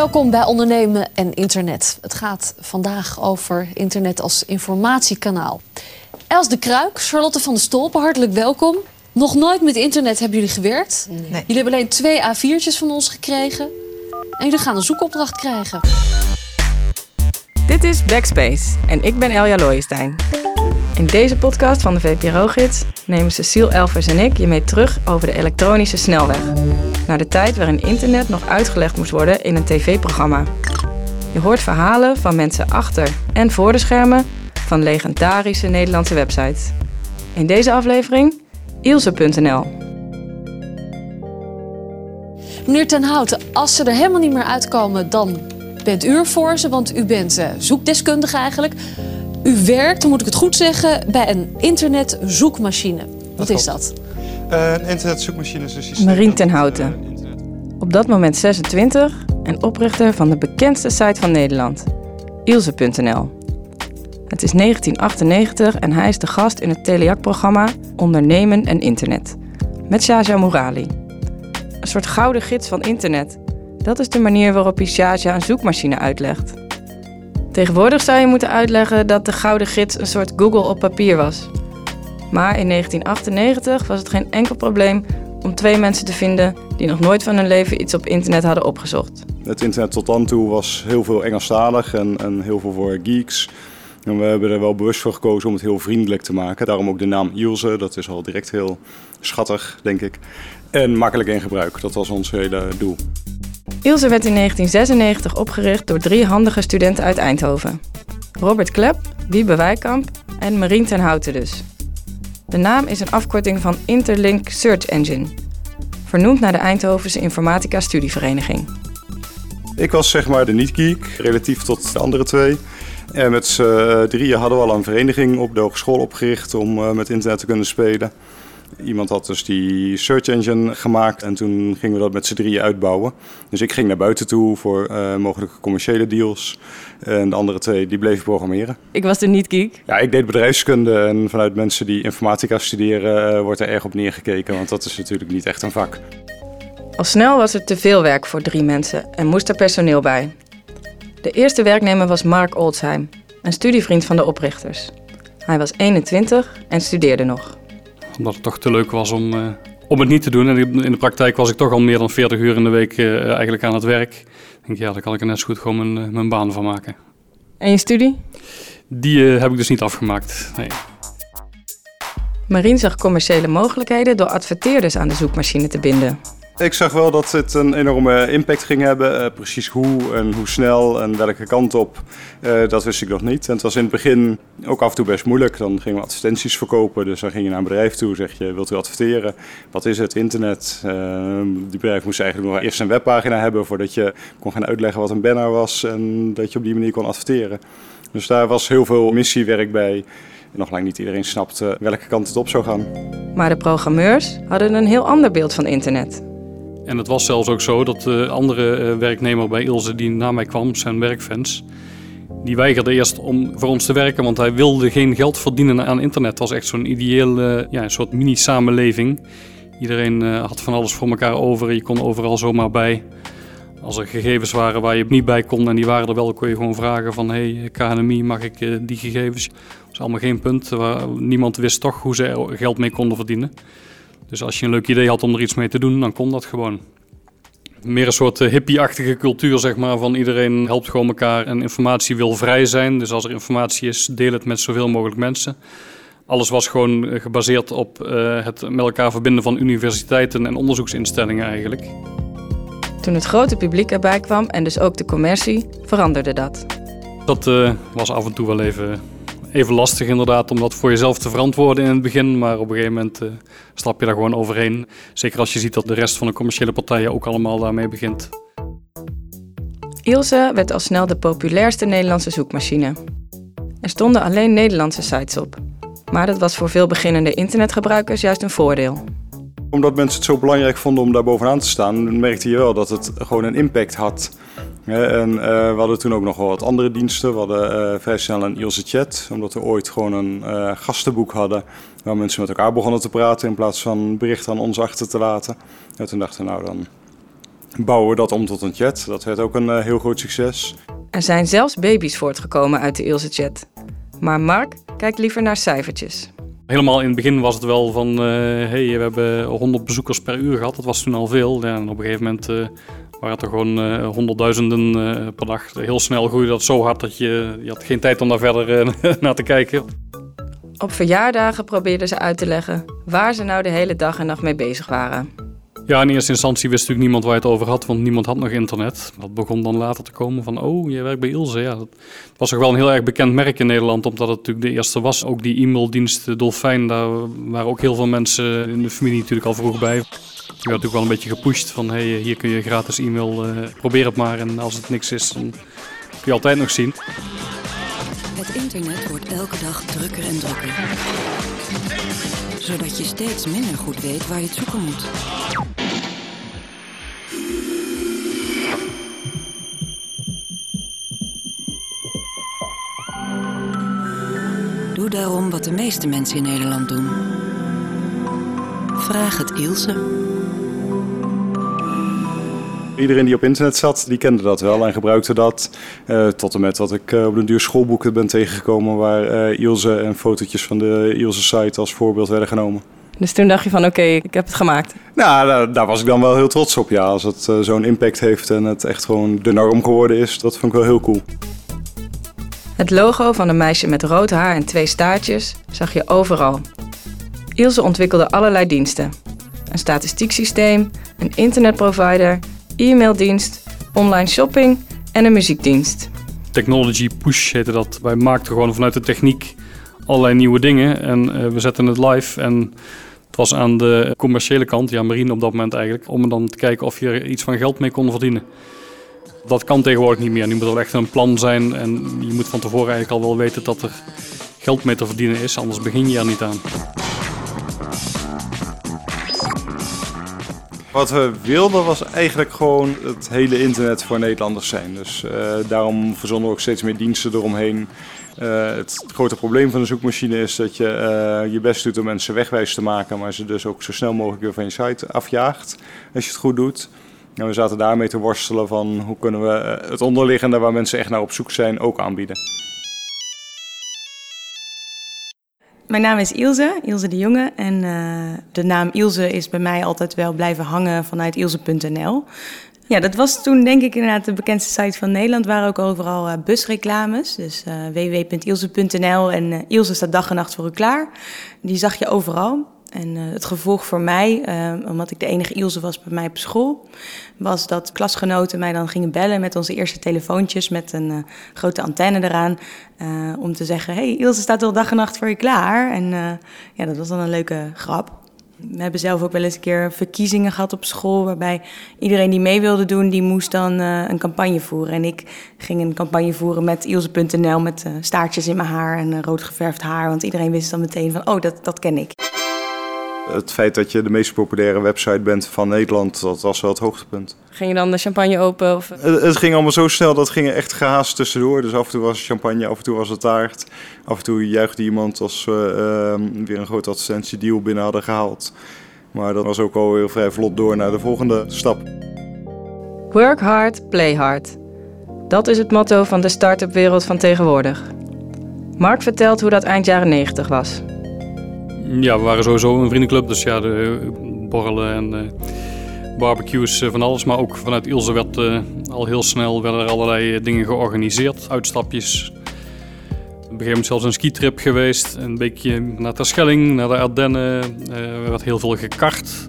Welkom bij Ondernemen en Internet. Het gaat vandaag over internet als informatiekanaal. Els de Kruik, Charlotte van der Stolpen, hartelijk welkom. Nog nooit met internet hebben jullie gewerkt. Nee. Jullie hebben alleen twee A4'tjes van ons gekregen. En jullie gaan een zoekopdracht krijgen. Dit is Backspace en ik ben Elja Looijenstein. In deze podcast van de VPRO-gids nemen Cecile Elvers en ik je mee terug over de elektronische snelweg. Naar de tijd waarin internet nog uitgelegd moest worden in een tv-programma. Je hoort verhalen van mensen achter en voor de schermen van legendarische Nederlandse websites. In deze aflevering Ilse.nl. Meneer Ten Houten, als ze er helemaal niet meer uitkomen, dan bent u er voor ze, want u bent eh, zoekdeskundige eigenlijk. U werkt, dan moet ik het goed zeggen, bij een internetzoekmachine. Wat is dat? Uh, een internetzoekmachine is. Marien ten Houten. eh, Op dat moment 26 en oprichter van de bekendste site van Nederland, Ilse.nl. Het is 1998 en hij is de gast in het Telejac-programma Ondernemen en Internet. Met Shaja Mourali. Een soort gouden gids van internet. Dat is de manier waarop hij Shaja een zoekmachine uitlegt. Tegenwoordig zou je moeten uitleggen dat de gouden gids een soort Google op papier was. Maar in 1998 was het geen enkel probleem om twee mensen te vinden die nog nooit van hun leven iets op internet hadden opgezocht. Het internet tot dan toe was heel veel Engelstalig en, en heel veel voor geeks. En we hebben er wel bewust voor gekozen om het heel vriendelijk te maken. Daarom ook de naam Ilse, dat is al direct heel schattig, denk ik. En makkelijk in gebruik, dat was ons hele doel. Ilse werd in 1996 opgericht door drie handige studenten uit Eindhoven. Robert Klep, Wiebe Wijkamp en Marien ten Houten dus. De naam is een afkorting van Interlink Search Engine. Vernoemd naar de Eindhovense Informatica Studievereniging. Ik was zeg maar de niet-geek, relatief tot de andere twee. En met z'n drieën hadden we al een vereniging op de hogeschool opgericht om eh, met internet te kunnen spelen. Iemand had dus die search engine gemaakt en toen gingen we dat met z'n drieën uitbouwen. Dus ik ging naar buiten toe voor eh, mogelijke commerciële deals. En de andere twee die bleven programmeren. Ik was de niet-geek. Ja, ik deed bedrijfskunde en vanuit mensen die informatica studeren eh, wordt er erg op neergekeken. Want dat is natuurlijk niet echt een vak. Al snel was er te veel werk voor drie mensen en moest er personeel bij. De eerste werknemer was Mark Oldsheim, een studievriend van de oprichters. Hij was 21 en studeerde nog. Omdat het toch te leuk was om, eh, om het niet te doen. En in de praktijk was ik toch al meer dan 40 uur in de week eh, eigenlijk aan het werk. Ik denk, ja, daar kan ik er net zo goed gewoon mijn, eh, mijn baan van maken. En je studie? Die heb ik dus niet afgemaakt. Nee. Marien zag commerciële mogelijkheden door adverteerders aan de zoekmachine te binden. Ik zag wel dat het een enorme impact ging hebben. Eh, precies hoe en hoe snel en welke kant op, eh, dat wist ik nog niet. En het was in het begin ook af en toe best moeilijk. Dan gingen we advertenties verkopen. Dus dan ging je naar een bedrijf toe, zeg je, wilt u adverteren? Wat is het? Internet. Eh, die bedrijf moest eigenlijk nog eerst een webpagina hebben voordat je kon gaan uitleggen wat een banner was en dat je op die manier kon adverteren. Dus daar was heel veel missiewerk bij. En nog lang niet iedereen snapte welke kant het op zou gaan. Maar de programmeurs hadden een heel ander beeld van internet. En het was zelfs ook zo dat de andere eh, werknemer bij Ilse die na mij kwam, zijn werkfans, die weigerde eerst om voor ons te werken, want hij wilde geen geld verdienen aan internet. Het was echt zo'n ideeel, eh, ja, een soort mini-samenleving. Iedereen eh, had van alles voor elkaar over, je kon overal zomaar bij. Als er gegevens waren waar je niet bij kon en die waren er wel, kon je gewoon vragen van hey KNMI, mag ik die gegevens? Dat was allemaal geen punt. Niemand wist toch hoe ze er geld mee konden verdienen. Dus als je een leuk idee had om er iets mee te doen, dan kon dat gewoon. Meer een soort eh, hippie-achtige cultuur, zeg maar, van iedereen helpt gewoon elkaar en informatie wil vrij zijn. Dus als er informatie is, deel het met zoveel mogelijk mensen. Alles was gewoon eh, gebaseerd op eh, het met elkaar verbinden van universiteiten en onderzoeksinstellingen eigenlijk. Toen het grote publiek erbij kwam en dus ook de commercie, veranderde dat. Dat was af en toe wel even, even lastig inderdaad om dat voor jezelf te verantwoorden in het begin. Maar op een gegeven moment eh, stap je daar gewoon overheen. Zeker als je ziet dat de rest van de commerciële partijen ook allemaal daarmee begint. Ilse werd al snel de populairste Nederlandse zoekmachine. Er stonden alleen Nederlandse sites op. Maar dat was voor veel beginnende internetgebruikers juist een voordeel. Omdat mensen het zo belangrijk vonden om daar bovenaan te staan, merkte je wel dat het gewoon een impact had. En eh, we hadden toen ook nog wel wat andere diensten. We hadden eh, vrij snel een Ilse Chat, omdat we ooit gewoon een eh, gastenboek hadden waar mensen met elkaar begonnen te praten in plaats van berichten aan ons achter te laten. En toen dachten we, nou dan bouwen we dat om tot een chat. Dat werd ook een heel groot succes. Er zijn zelfs baby's voortgekomen uit de Ilse-chat. Maar Mark kijkt liever naar cijfertjes. Helemaal in het begin was het wel van, uh, hey, we hebben 100 bezoekers per uur gehad. Dat was toen al veel. Ja, en op een gegeven moment waren het er gewoon uh, honderdduizenden per dag. Heel snel groeide dat zo hard dat je, je had geen tijd om daar verder naar te kijken. Op verjaardagen probeerden ze uit te leggen waar ze nou de hele dag en nacht mee bezig waren. Ja, in eerste instantie wist natuurlijk niemand waar je het over had, want niemand had nog internet. Dat begon dan later te komen van, oh, je werkt bij Ilse. Ja, dat was toch wel een heel erg bekend merk in Nederland, omdat het natuurlijk de eerste was. Ook die e-maildienst Dolfijn, daar waren ook heel veel mensen in de familie natuurlijk al vroeg bij. Je werd natuurlijk wel een beetje gepusht van, hey, hier kun je gratis e-mail, uh, probeer het maar. En als het niks is, dan kun je altijd nog zien. Het internet wordt elke dag drukker en drukker. Zodat je steeds minder goed weet waar je het zoeken moet. Doe daarom wat de meeste mensen in Nederland doen. Vraag het Ilse. Iedereen die op internet zat, die kende dat wel en gebruikte dat. Uh, tot en met dat ik uh, op een duur schoolboeken ben tegengekomen waar uh, Ilse en fotootjes van de Ilse site als voorbeeld werden genomen. Dus toen dacht je van oké, ik heb het gemaakt. Nou, daar, daar, was ik dan wel heel trots op. Ja, als het zo'n impact heeft en het echt gewoon de norm geworden is, dat vond ik wel heel cool. Het logo van een meisje met rood haar en twee staartjes zag je overal. Ilse ontwikkelde allerlei diensten. Een statistieksysteem, een internetprovider, e-maildienst, online shopping en een muziekdienst. Technology Push heette dat. Wij maakten gewoon vanuit de techniek allerlei nieuwe dingen en uh, we zetten het live. En het was aan de commerciële kant, ja, Marine op dat moment eigenlijk, om dan te kijken of je er iets van geld mee kon verdienen. Dat kan tegenwoordig niet meer. Nu moet er echt een plan zijn en je moet van tevoren eigenlijk al wel weten dat er geld mee te verdienen is, anders begin je er niet aan. Wat we wilden was eigenlijk gewoon het hele internet voor Nederlanders zijn. Dus uh, daarom verzonnen we ook steeds meer diensten eromheen. Uh, het grote probleem van de zoekmachine is dat je uh, je best doet om mensen wegwijs te maken, maar ze dus ook zo snel mogelijk weer van je site afjaagt als je het goed doet. En we zaten daarmee te worstelen van hoe kunnen we het onderliggende waar mensen echt naar op zoek zijn ook aanbieden. Mijn naam is Ilse, Ilse de Jonge. En uh, de naam Ilse is bij mij altijd wel blijven hangen vanuit ilse.nl. Ja, dat was toen denk ik inderdaad de bekendste site van Nederland. waren ook overal uh, busreclames. Dus uh, www.ilse.nl en Ilse staat dag en nacht voor u klaar. Die zag je overal. En uh, het gevolg voor mij, uh, omdat ik de enige Ilse was bij mij op school, was dat klasgenoten mij dan gingen bellen met onze eerste telefoontjes met een uh, grote antenne eraan. om te zeggen, hey, Ilse staat al dag en nacht voor je klaar. En ja, dat was dan een leuke grap. We hebben zelf ook wel eens een keer verkiezingen gehad op school, waarbij iedereen die mee wilde doen, die moest dan een campagne voeren. En ik ging een campagne voeren met Ilse.nl met staartjes in mijn haar en rood geverfd haar, want iedereen wist dan meteen van, oh, dat, dat ken ik het feit dat je de meest populaire website bent van Nederland, dat was wel het hoogtepunt. Ging je dan de champagne open? Of? Het, het ging allemaal zo snel, dat ging echt gehaast tussendoor. Dus af en toe was het champagne, af en toe was het taart. Af en toe juichte iemand als we uh, weer een grote advertentiedeal binnen hadden gehaald. Maar dat was ook al heel vrij vlot door naar de volgende stap. Work hard, play hard. Dat is het motto van de start-up wereld van tegenwoordig. Mark vertelt hoe dat eind jaren 90 was. Ja, we waren sowieso een vriendenclub, dus ja, de borrelen en uh, barbecues uh, van alles. Maar ook vanuit Ilse werd uh, al heel snel werden er allerlei dingen georganiseerd, uitstapjes. Op een gegeven moment zelfs een skitrip geweest, een beetje naar Terschelling, naar de Ardennen. er werd heel veel gekart.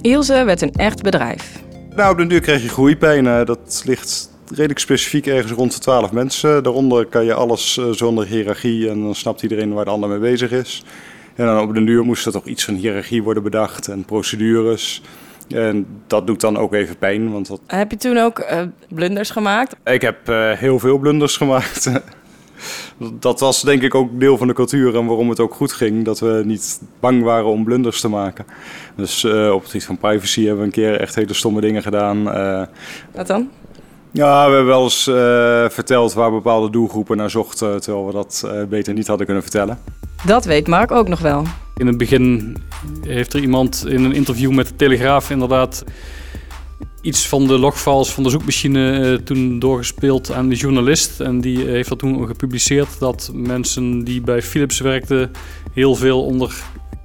Ilse werd een echt bedrijf. Nou, op den duur kreeg je groeipijn. dat ligt redelijk specifiek ergens rond de 12 mensen. Daaronder kan je alles zonder hiërarchie en dan snapt iedereen waar de ander mee bezig is. En dan op de duur moest er toch iets van hiërarchie worden bedacht en procedures. En dat doet dan ook even pijn. Want dat... Heb je toen ook uh, blunders gemaakt? Ik heb uh, heel veel blunders gemaakt. dat was denk ik ook deel van de cultuur en waarom het ook goed ging. Dat we niet bang waren om blunders te maken. Dus uh, op het gebied van privacy hebben we een keer echt hele stomme dingen gedaan. Wat dan? Ja, we hebben wel eens verteld waar bepaalde doelgroepen naar zochten, terwijl we dat beter niet hadden kunnen vertellen. Dat weet Mark ook nog wel. In het begin heeft er iemand in een interview met de Telegraaf inderdaad iets van de logfiles van de zoekmachine uh, toen doorgespeeld aan de journalist. En die heeft dat toen gepubliceerd dat mensen die bij Philips werkten heel veel onder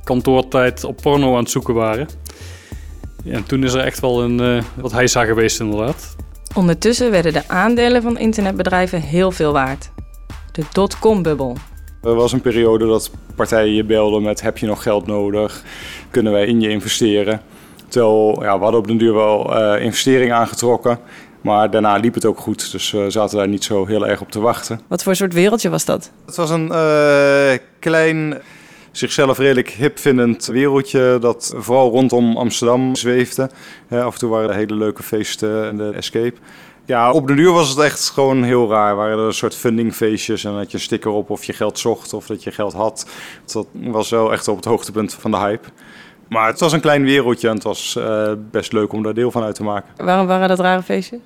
kantoortijd op porno aan het zoeken waren. en toen is er echt wel een uh, wat heisa geweest inderdaad. Ondertussen werden de aandelen van internetbedrijven heel veel waard. De dotcom-bubbel. Er was een periode dat partijen je belden met heb je nog geld nodig? Kunnen wij in je investeren? Terwijl ja, we hadden op den duur wel uh, investeringen aangetrokken. Maar daarna liep het ook goed, dus we zaten daar niet zo heel erg op te wachten. Wat voor soort wereldje was dat? Het was een uh, klein, zichzelf redelijk hip vindend wereldje dat vooral rondom Amsterdam zweefde. af en toe waren er hele leuke feesten en de Escape. Ja, op de duur was het echt gewoon heel raar. Waren er een soort fundingfeestjes en dat je een sticker op of je geld zocht of dat je geld had. Dat was wel echt op het hoogtepunt van de hype. Maar het was een klein wereldje en het was uh, best leuk om daar deel van uit te maken. Waarom waren dat rare feestjes?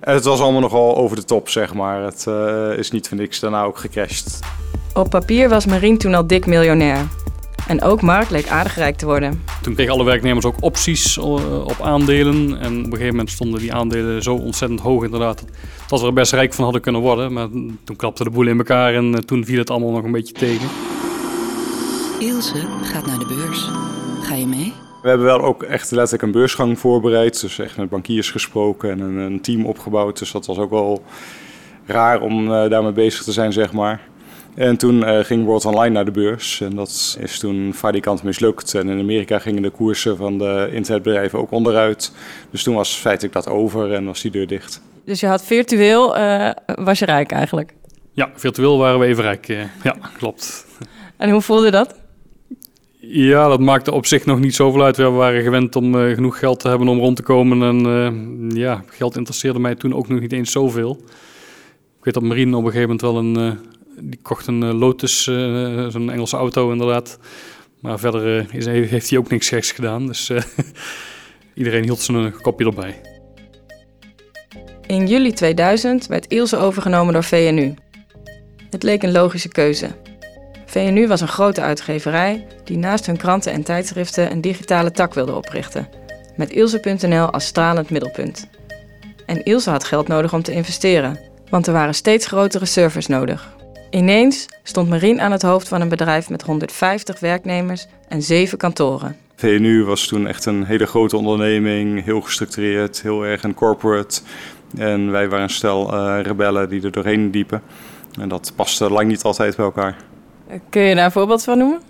Het was allemaal nogal over de top, zeg maar. Het uh, is niet voor niks daarna ook gecrashed. Op papier was Marien toen al dik miljonair. En ook Mark leek aardig rijk te worden. Toen kregen alle werknemers ook opties op aandelen. En op een gegeven moment stonden die aandelen zo ontzettend hoog inderdaad... dat we er best rijk van hadden kunnen worden. Maar toen klapte de boel in elkaar en toen viel het allemaal nog een beetje tegen. Ilse gaat naar de beurs. Ga je mee? We hebben wel ook echt letterlijk een beursgang voorbereid. Dus echt met bankiers gesproken en een, team opgebouwd. Dus dat was ook wel raar om uh, daarmee bezig te zijn, zeg maar. En toen uh, ging World Online naar de beurs. En dat is toen falikant mislukt. En in Amerika gingen de koersen van de internetbedrijven ook onderuit. Dus toen was feitelijk dat over en was die deur dicht. Dus je had virtueel, uh, was je rijk eigenlijk? Ja, virtueel waren we even rijk. ja, klopt. En hoe voelde dat? Ja, dat maakte op zich nog niet zoveel uit. We waren gewend om uh, genoeg geld te hebben om rond te komen. En uh, ja, geld interesseerde mij toen ook nog niet eens zoveel. Ik weet dat Marine op een gegeven moment wel een... Uh, die kocht een Lotus, zo'n Engelse auto inderdaad. Maar verder is, heeft hij ook niks geks gedaan. Dus iedereen hield zijn kopje erbij. In juli 2000 werd Ilse overgenomen door VNU. Het leek een logische keuze. VNU was een grote uitgeverij die naast hun kranten en tijdschriften een digitale tak wilde oprichten, met Ilse.nl als stralend middelpunt. En Ilse had geld nodig om te investeren, want er waren steeds grotere servers nodig. Ineens stond Marien aan het hoofd van een bedrijf met 150 werknemers en 7 kantoren. VNU was toen echt een hele grote onderneming, heel gestructureerd, heel erg een corporate. En wij waren een stel uh, rebellen die er doorheen diepen. En dat paste lang niet altijd bij elkaar. Kun je daar een voorbeeld van noemen?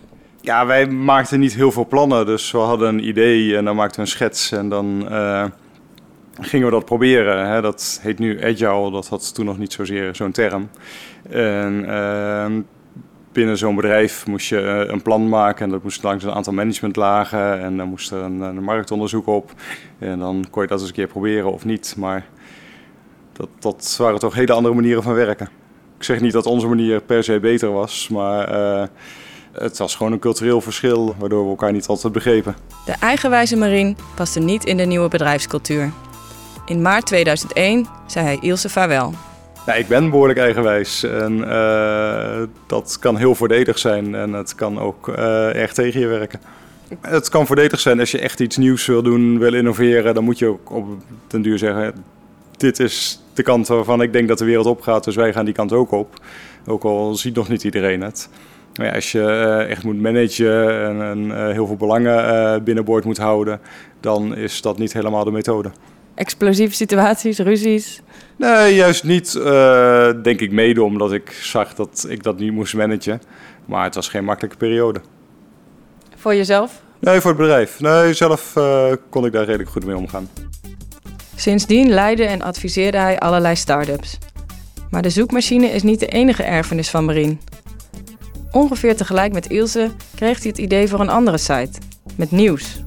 Ja, wij maakten niet heel veel plannen. Dus we hadden een idee en dan maakten we een schets en dan uh, gingen we dat proberen. Hè. Dat heet nu agile, dat had toen nog niet zozeer zo'n term. En uh, binnen zo'n bedrijf moest je uh, een plan maken en dat moest langs een aantal managementlagen en dan moest er een, een marktonderzoek op. En dan kon je dat eens een keer proberen of niet. Maar dat, dat waren toch hele andere manieren van werken. Ik zeg niet dat onze manier per se beter was, maar uh, het was gewoon een cultureel verschil waardoor we elkaar niet altijd begrepen. De eigenwijze Marien paste niet in de nieuwe bedrijfscultuur. In maart 2001 zei hij Ilse vaarwel. Nou, ik ben behoorlijk eigenwijs en uh, dat kan heel voordelig zijn en het kan ook uh, erg tegen je werken. Het kan voordelig zijn als je echt iets nieuws wil doen, wil innoveren, dan moet je ook op den duur zeggen, dit is de kant waarvan ik denk dat de wereld opgaat, dus wij gaan die kant ook op. Ook al ziet nog niet iedereen het. Maar ja, als je uh, echt moet managen en, heel veel belangen binnenboord moet houden, dan is dat niet helemaal de methode. Explosieve situaties, ruzies? Nee, juist niet. denk ik mede omdat ik zag dat ik dat niet moest managen. Maar het was geen makkelijke periode. Voor jezelf? Nee, voor het bedrijf. Nee, zelf kon ik daar redelijk goed mee omgaan. Sindsdien leidde en adviseerde hij allerlei start-ups. Maar de zoekmachine is niet de enige erfenis van Marien. Ongeveer tegelijk met Ilse kreeg hij het idee voor een andere site, met nieuws.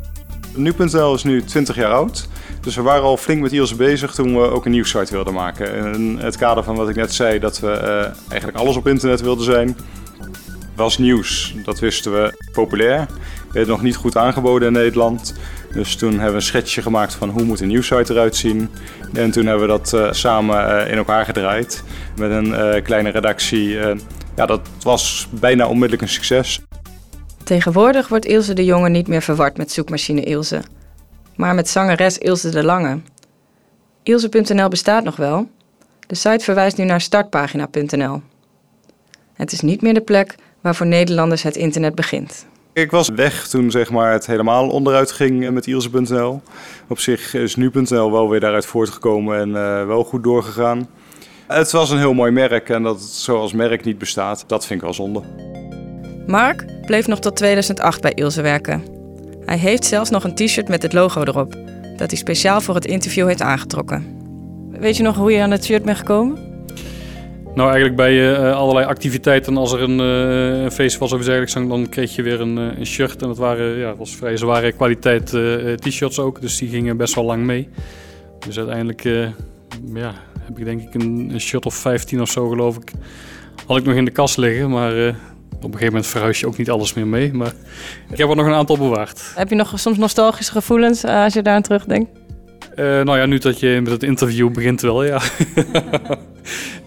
Nu.nl is nu 20 jaar oud. Dus we waren al flink met Ilse bezig toen we ook een nieuwssite wilden maken. In het kader van wat ik net zei, dat we uh, eigenlijk alles op internet wilden zijn, was nieuws. Dat wisten we populair. Werd nog niet goed aangeboden in Nederland. Dus toen hebben we een schetsje gemaakt van hoe moet een nieuwsite eruit zien. En toen hebben we dat uh, samen uh, in elkaar gedraaid met een kleine redactie. ja, dat was bijna onmiddellijk een succes. Tegenwoordig wordt Ilse de Jonge niet meer verward met zoekmachine Ilse, maar met zangeres Ilse de Lange. Ilse.nl bestaat nog wel. De site verwijst nu naar startpagina.nl. Het is niet meer de plek waar voor Nederlanders het internet begint. Ik was weg toen zeg maar, het helemaal onderuit ging met Ilse.nl. Op zich is nu.nl wel weer daaruit voortgekomen en uh, wel goed doorgegaan. Het was een heel mooi merk en dat het zo als merk niet bestaat, dat vind ik wel zonde. Mark bleef nog tot 2008 bij Ilse werken. Hij heeft zelfs nog een t-shirt met het logo erop, dat hij speciaal voor het interview heeft aangetrokken. Weet je nog hoe je aan het shirt bent gekomen? Nou, eigenlijk bij uh, allerlei activiteiten, als er een, uh, een feest was of iets dergelijks, dan kreeg je weer een, uh, een shirt. En dat waren, ja, was vrij zware kwaliteit t-shirts ook, dus die gingen best wel lang mee. Dus uiteindelijk ja, heb ik denk ik een, een, shirt of 15 of zo, geloof ik. Had ik nog in de kast liggen, maar op een gegeven moment verhuis je ook niet alles meer mee. Maar ik heb er nog een aantal bewaard. Heb je nog soms nostalgische gevoelens als je daar aan terugdenkt? nou ja, nu dat je met het interview begint wel, ja.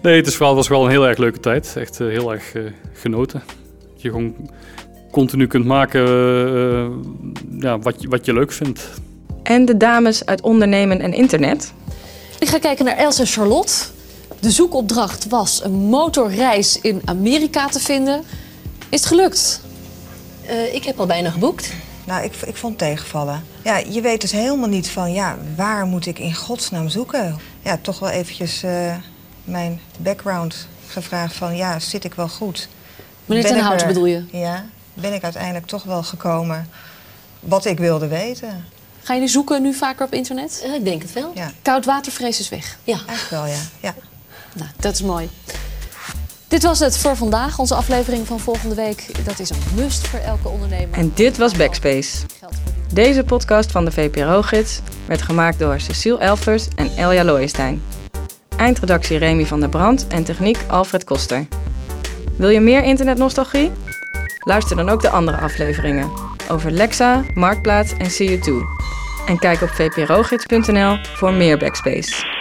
Nee, het is vooral, was wel een heel erg leuke tijd. Echt uh, heel erg uh, genoten. Dat je gewoon continu kunt maken uh, ja, wat, je, wat je leuk vindt. En de dames uit ondernemen en internet? Ik ga kijken naar Els en Charlotte. De zoekopdracht was een motorreis in Amerika te vinden. Is het gelukt? ik heb al bijna geboekt. Nou, ik, ik vond tegenvallen. Ja, je weet dus helemaal niet van, ja, waar moet ik in godsnaam zoeken? Ja, toch wel eventjes mijn background gevraagd van ja, zit ik wel goed? Meneer Ten Hout bedoel je? Ja, ben ik uiteindelijk toch wel gekomen wat ik wilde weten. Ga je nu zoeken nu vaker op internet? Uh, ik denk het wel. Ja. Koudwatervrees is weg? Ja. Eigenlijk wel, ja. ja. Nou, dat is mooi. Dit was het voor vandaag. Onze aflevering van volgende week. Dat is een must voor elke ondernemer. En dit was Backspace. Deze podcast van de VPRO-gids werd gemaakt door Cecile Elfers en Elja Looijenstein. Eindredactie Remy van der Brand en techniek Alfred Koster. Wil je meer internetnostalgie? Luister dan ook de andere afleveringen over Lexa, Marktplaats en CU2. En kijk op vprogids.nl voor meer Backspace.